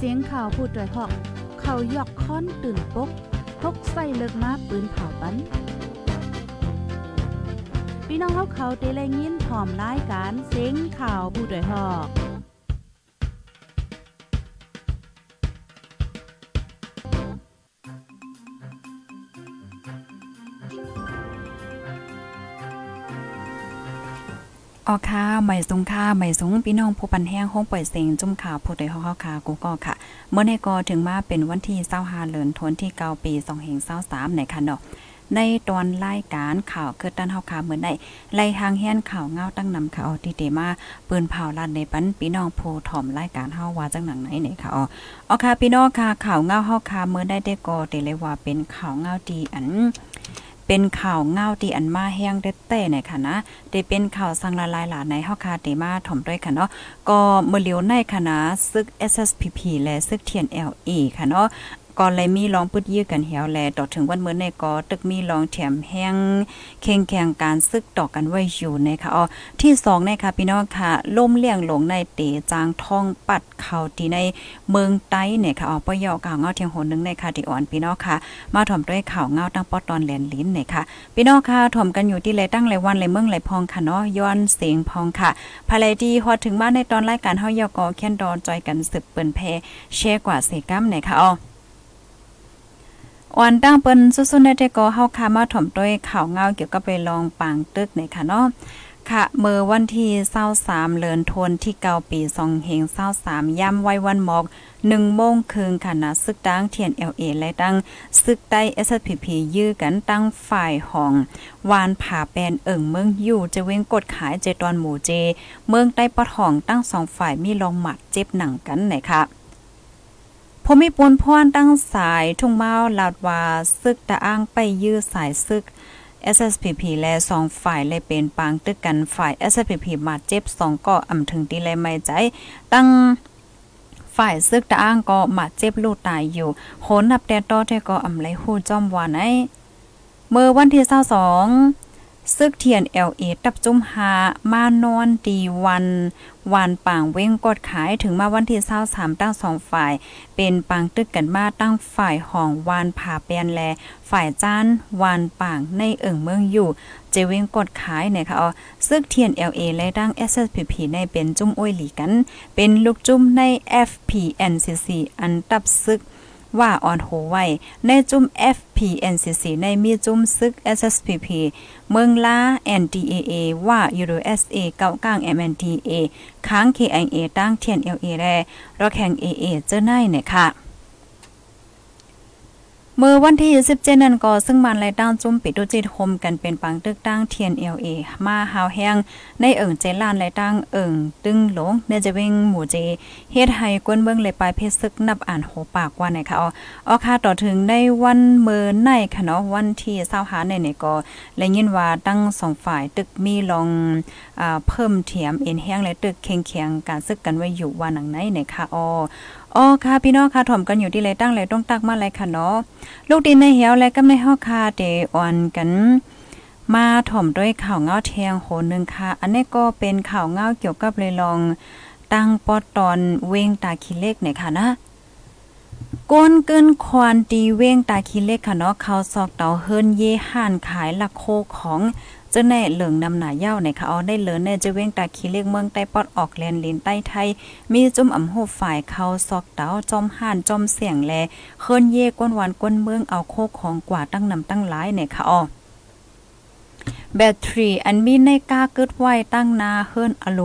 เสียงข่าวพูดด้วยหอก เขายกค้อนตื่นปกพกใส่เลิกมาปืนเผาปันพี่น้องเขาเขาเตะเลยินถ่อมรายการเสียงข่าวผู้ด้วยหอก ออค่ะใหม่สงค่าใหม่สงพี่น้องผู้ปันแห้งห้องปล่อยเสียงจุ่มข่าวผู้ใดฮ้อค่ะกูก็ค่ะ เมื่อในกอถึงมาเป็นวันที่25เดือนธันวาคมปี2523ในค่ะเนาะในตอนรายการข่าวเกิดตันเฮาค่ะเหมือนได้ไล่ทางแห่นข่าวเงาตั้งนำข่าวที่เตมาปืนเผาลั่นในปันพี่น้องผู้ถ่อมรายการเฮาว่าจังหนังไหนเนี่ยค่ะอ๋อค่ะพี่น้องค่ะข่าวเงาเฮาค่ะเมื่อได้ได้กอเตเลยว่าเป็นข่าวเงาดีอัน เป็นข่าวเงาตีอันมาแห้งเด็ดแต่เนี่ยค่ะนะได้เป็นข่าวสังละลายหลาในเฮาคาเตมาถ่อมด้วยค่ะเนาะก็เมื่อเลียวในคณะซึก SSPP และซึกเทียน LA ค่ะเนาะ ก็เลยมีลองปึดยื้อกันเหี่ยวแลต่อถึงวันเมื่อในก็ตึกมีลองแถมแห้งเข่งแข่งการซึกต่อกันไว้อยู่นะคะอ๋อที่2นะคะพี่น้องค่ะล่มเลี่ยงหลงในเตจางทองปัดเขาที่ในเมืองไต้เนี่ยค่ะอ๋อปยอกาวเงาเทียงโหนึงในค่ะที่อ่อนพี่น้องค่ะ มาถ่อมด้วยข่าวเงาตั้งปอตอนแหลนลิ้นเนี่ยค่ะพี่น้องค่ะถ่อมกันอยู่ที่เลยตั้งเลยวันเลยเมืองเลยพองค่ะเนาะย้อนเสียงพองค่ะภายดีฮอดถึงมาในตอนรายการเฮายอกอแค้นดอนจอยกันสืบเปิ้นแพแชร์กว่าเสกัมเนี่ยค่ะอ๋อ วันตั้งเปิ้นสุๆในเทก็เฮาคามาถ่อมด้วยข่าวเงาเกี่ยวกับไปลองปางตึกในค่ะเนาะค่ะเมื่อวันที่23เดือนธันวาคมที่9ปี2เฮง23ย่ำไว้วันหมอก1โมงครึ่งค่ะนะซึกตั้งเทียน LA และตั้งซึกใต้ SPP ยื้อกันตั้งฝ่ายห้องวานผาแปนเอิ่งเมืองอยู่จะเว้งกดขายเจตอนหมู่เจ เมืองใต้ปอดห้องตั้งสองฝ่ายมีลองหมัดเจ็บหนังกันไหนค่ะ พมีปนพรตั้งสายทุ่งเมาลาดวาซึกตะอ้างไปยื้อสายซึก SSPP และสองฝ่ายเลยเป็นปางตึกกันฝ่าย SSPP มาเจ็บสองก็อำถึงตีเลยไม่ใจ ตั้งฝ่ายซึกตะอ้างก็มาเจ็บลูกตายอยู่โหนนับแต่ต่อเทก็อำไลฮู้จอมวานไอเมื่อวันที่22 ซึกเทียน LA ตับจุ้มหามานอนดีวันวันป่างเว้งกดขายถึงมาวันที่23ตั้งสองฝ่าย เป็นปางตึกกันมาตั้งฝ่ายห้องวานผาเปียนแล ฝ่ายจ้านวานป่างในเอิ่งเมืองอยู่ เจเว้งกดขายเนี่ยค่ะอ๋อซึกเทียน LA และดั้ง SSPP ในเป็นจุ้มอ้อยหลีกัน เป็นลูกจุ้มใน FPNCC อันตับซึก ว่าอ่อนโหไว้ในจุ่ม FPNCC ในมีจุ่มซึก SSPP เมืองลา NDAA ว่า USA เก้ากลาง MNDA ค้าง KIA ตั้งเทียน LA แร่รอแข่ง AA เจ้าหนเนี่ยค่ะ เมื่อวันที่17นั่นก็ซึ่งมันไล่ตั้งจุ่มปิดดุจิตโฮมกันเป็นปังตึกตั้งเทียนเอลเอมาหาวแห้งในเอิ่งเจลานไล่ตั้งเอิ่งตึงหลงเนจะเวงหมู่เจเฮ็ดให้กวนเบิ่งเลยปลายเพชรซึกนับอ่านโหปากว่าไหนคะอ๋ออค่ะต่อถึงในวันเมื่อในค่ะเนาะวันที่25ในนี่ก็ได้ยินว่าตั้งสองฝ่ายตึกมีลองอ่าเพิ่มเทียมเอ็นแห้งและตึกเคียงๆการซึกกันไว้อยู่ว่าหนังไหนในค่ะอ๋ออ๋อค่ะพี่น้องค่ะถ่อมกันอยู่ที่ไรตั้งไรต้องตักมาไรค่ะเนาะลูกดินในเหี่ยวและก็ในห้อคาเดอ่อนกัน มาถ่อมด้วยข่าวเงาเทียงโหนึงค่ะ อันนี้ก็เป็นข่าวเงาเกี่ยวกับเลยลอง ตั้งปอตอนเวงตาคิเลกเนี่ยค่ะนะก้นเกินควานตีเว้งตาคิเล็กค่ะเนาะเขาซอกเตาเฮิรนเย่ห่านขายละโคของ จ้าแน่เหลืองนำหนาเย้าในคะเอาได้เลินแน่จะเว้งตาขี้เล็กเมืองใต้ปอดออกแลนลินใต้ไทย มีจุ่มอ่ำโหฝ่ายเขาซอกเตาจอมห่านจอมเสียงแลเคินเย่ก้นหวานก้นเมืองเอาโคกของกว่าตั้งนำตั้งหลายในคะออแบตเตอรี่อันมีในกาเกิดไว้ตั้งนาเฮิรนอโล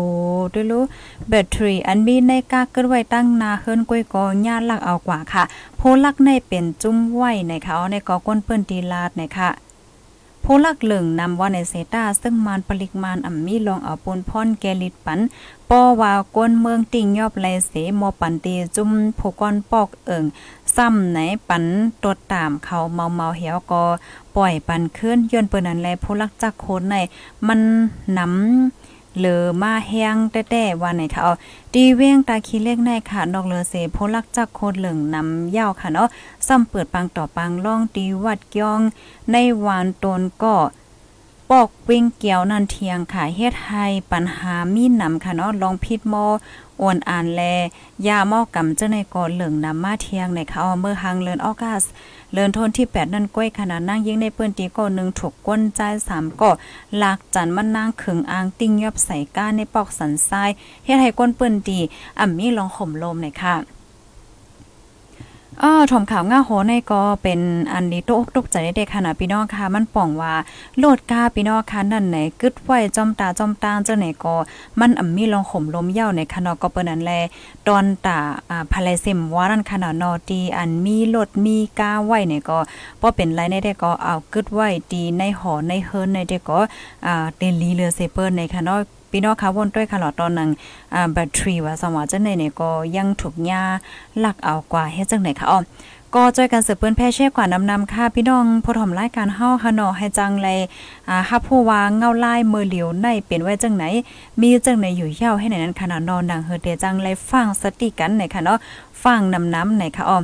ด้วยรู้แบตเตอรี่อันมีในกาเกิดไว้ตั้งนาเฮิรนก้อยกอญาลักเอากว่าค่ะ โพลักในเป็นจุ้มไว้ในเขาในกอก้นเปิ้นตีลาดในค่ะ ผู้ลักเหลึงนำว่าในเซตาซึ่งมานปริกมานอ่ำมีลองเอาปนพ่อนแกลิดปันป้อว่าก้นเมืองติ่งยอบไลเสมอปันตีจุ่มผู้ก้อนปอกเอิงซ้ำไหนปันตดตามเขาเมาเมาเหี่ยวก็ปล่อยปันขึ้นย่นเปิ้นนั้นแลผู้ลักจักโคนในมันนำ เหลือมาแห้งแต้ๆวันไหนค่ะเอาดีเว้งตาคีเล็กในค่ะ นอกเลอเสโพลักจักโคดเหลืองนำยาวค่ะเนาะซ้ำเปิดปังต่อปังล่องตีวัดย่อง ในวานตนก็ ปอกวิ่งเกี่ยวนันเทียงค่ะเฮ็ดให้ปัญหามีนำค่ะเนาะลองพิดมออวนอ่านแลยาหม้อกำเจ้าในก่อเหลืองนำมาเทียงในค่ะเมื่อหังเลินออกัสเลินทนที่ 8 นั่นก้อยขนาดนั่งยิ่งในเปื้นตีก่อหนึ่งถูกก้นใจ3ก่อหลากจันมันนางขึงอ่างติ้งยอบใส่ก้านในปอกสันทรายเฮ็ดให้ก้นเปื้นตีอ่ำมีลองข่มลมในค่ะ อ้อถมข่าวง่าโหในก็เป็นอันนี้ตกตกใจเด็กขนาดพี่น้องค่ะ มันป่องว่าโลดกาพี่น้องค่ะนั่นไหนกึดไว้จอมตาจอมตาเจ้าไหนก็มันอ่ำมีลองข่มลมเย้าในขนาดก็เปิ้นนั่นแลตอนตาอ่าภายเซมว่านั่นขนาดนอตีอันมีรถมีกาไว้เนี่ยก็บ่เป็นไรในได้ก็เอากึดไว้ตีในหอในเฮิรนในได้ก็อ่าเตลีเรือเซเปิ้นในขนาด พี่น้องค่ะวนด้วยค่ะหลอดตอนนั้นอ่าแบตเตอรี่ว่าสมว่าจังไหนเนี่ยก็ยังถูกยาลักเอากว่าเฮ็ดจังไหนค่ะอ้อก็จอยกันสืบเปิ้นแพ่แช่กว่านำนำค่ะ พี่น้องผู้ถมรายการเฮาค่ะเนาะให้จังไลยอ่าฮับผู้ว่าเงาลายมือเหลียวในเป็นไว้จังไหน มีจังไหนอยู่เยาวให้ไหนนั้นขนาดนอนดังเฮอเดจังไลยฟังสติกันไหนค่ะเนาะฟังนำน้ำไหนค่ะอ้อ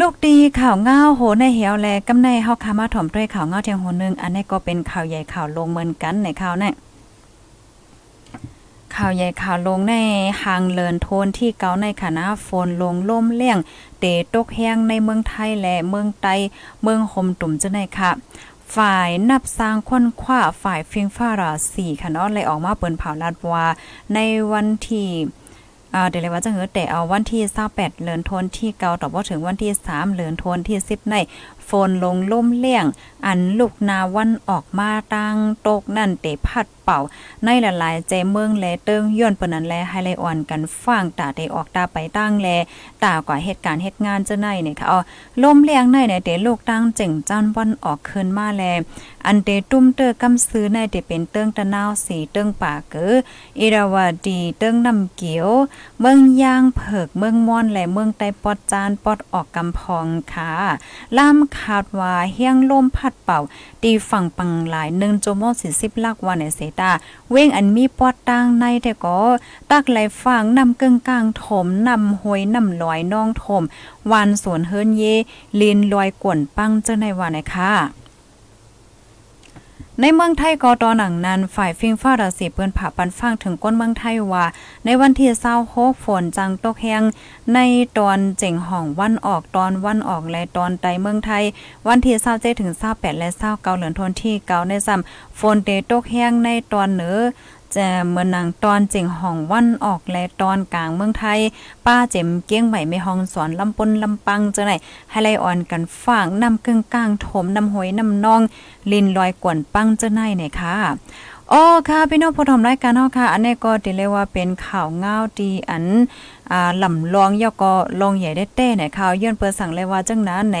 ลูกดีข่าวเงาโหในเหี่ยวแลกำในเฮาคามาถอมด้วยข่าวเงาเทียงโหนึงอันนี้ก็เป็นข่าวใหญ่ข่าวลงเหมือนกันในข่าวเนี่ย ข่าวใหญ่ข่าวลงในหางเลินโทนที่เกาในคณะฝนลงล่มเลี่ยง เตตกแห้งในเมืองไทยและเมืองไตเมืองหมตุ่มเจ้าในค่ะฝ่ายนับสร้างควนคว้าฝ่ายฟิงฟ้าราสีค่ะเนาะเลยออกมาเปิ้นเผาลาดว่าในวันที่อ่าเดี๋ยวเลยว่าจะเหือแต่เอาวันที่28เดือนธันที่เกาต่อบ่ถึงวันที่3เดือนธันที่10ในฝนลงล่มเลี่ยง อันลูกนาวันออกมาตั้งตกนั่นเตพัดเป่า ในหลายๆใจเมืองแลเติงย้อนปนันแลให้ไลอ่อนกันฟังตาได้ออกตาไปตั้งแลตากว่าเหตุการณ์เหตุงานจะในเนี่ยค่ะอ๋อล่มเลี่ยงในเนี่ยเตลูกตั้งเจ๋งจันวันออกคืนมาแลอันเตตุ้มเตอกำซื้อในเตเป็นเติงตะนาวสีเติงป่าเกืออิราวดีเติงน้ำเกียว เมืองยางเผิกเมืองม่อนและเมืองไตปอดจานปอดออกกำพองค่ะล่ามคาดว่าเฮียงลมพัดเป่า ตีฝั่งปังหลายหนึ่งโมตีสิบลักวันในเซตา เว้งอันมีปอดตางในแต่ก็ ตักไหลฟังนำเกึ่งกลางถมนำหวยนำลอยน้องถมวานสวนเฮิรนเยลินลอยกวนปังเจ้าในวันนะคะ ในเมืองไทยกอตอหนังนั้น ฝ่ายฟิงฟ้าราศีเปิ้นผ่าปันฟังถึงก้นเมืองไทยว่า ในวันที่เศร้าโฮกฝนจังตกแห้งในตอนเจ๋งห่องวันออกตอนวันออกและตอนใต้เมืองไทย วันที่เศร้าเจถึงเศร้าแปดและเศร้าเกาเหลือนทนที่เกาในซ้ำฝนเตตกแห้งในตอนเหนือ จมเมื่อนางตอนเจิงห้องวันออกและตอนกลางเมืองไทย ป้าเจ็มเกี้ยงใหม่ไม่ห้องสอนลำปนลำปังจังไหนให้ไลอ่อนกันฝางนำกึ่งกลางถมนำหอยนำนอง ลินลอยกวนปังจังไหนเนี่ยค่ะ อ๋อค่ะพี่น้องผู้ชมรายการเฮาค่ะ อันนี้ก็ติเลยว่าเป็นข่าวเงาดีอันอ่าลำลองยอก็ลองใหญ่ได้เต้ในข่าวย้อนเปิดสั่งเลยว่าจังนั้นใน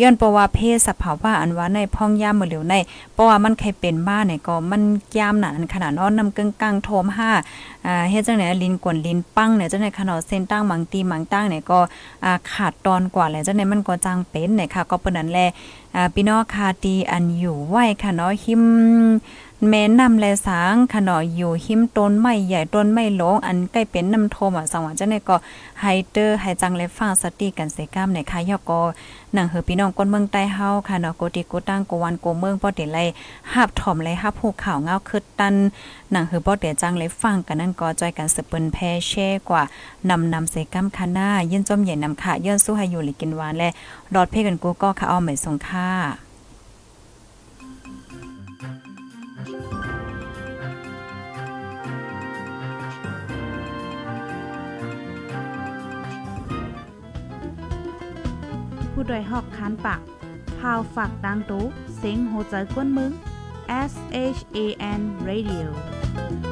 ย้อนเพราะว่าเพศสภาวะอันว่าในพ่องยามมือเหลียวในเพราะว่ามันเคยเป็นมาเนี่ยก็มันยามหนาขนาดนอนนำกึ่งกลางโทม5อ่าเฮ็ดจังไหนลินกวนลินปังเนี่ยจังไหนขนาดเส้นตั้งมังตีมังตั้งเนี่ยก็อ่าขาดตอนกว่าแล้วจังไหนมันก็จางเป็นเนี่ยค่ะก็เปิ้นนั้นแล อ่าพี่น้องคาตีอันอยู่ไหวค่ะเนาะหิมแม่นำแลสางขนออยู่หิมต้นไม้ใหญ่ต้นไม้หลงอันใกล้เป็นน้ำโทมอะสังว่าจังได๋ก็ไฮเตอร์ไฮจังและฟังสติกันเสกามในค่ะยอก็หนังเฮอพี่น้องคนเมืองใต้เฮาค่ะเนาะโกติโกตั้งโกวันโกเมืองบ่ได้ไล่ฮับถ่อมเลยฮับผู้ข่าวเงาคึดตัน หนังเฮอบ่ได้จังเลยฟังกันนั่นก็จอยกันสเปิ้นแพ่แช่กว่านำนำเสกามคานาเยินจมใหญ่นำค่ะย้อนสู้ให้อยู่หลิกินหวานและรอดเพ่กันกูก็ค่ะเอาใหม่ส่งค่าผู้ดยหอกคันปากพาวฝากดังตู้เซ็งโหใจกวนมึง S H A N Radio Bye.